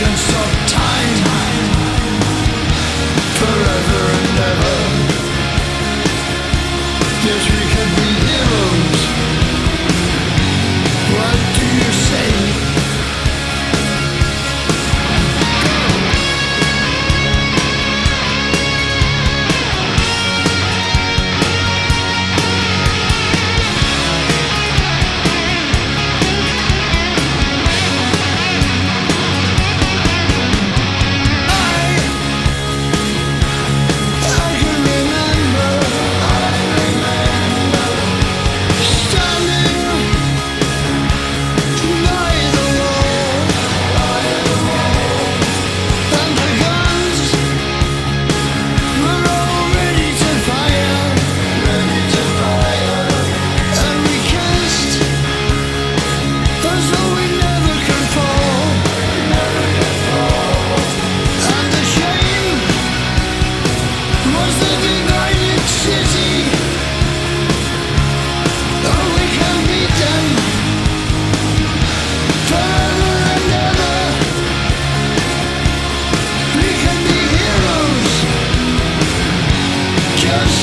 can stop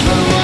Hello.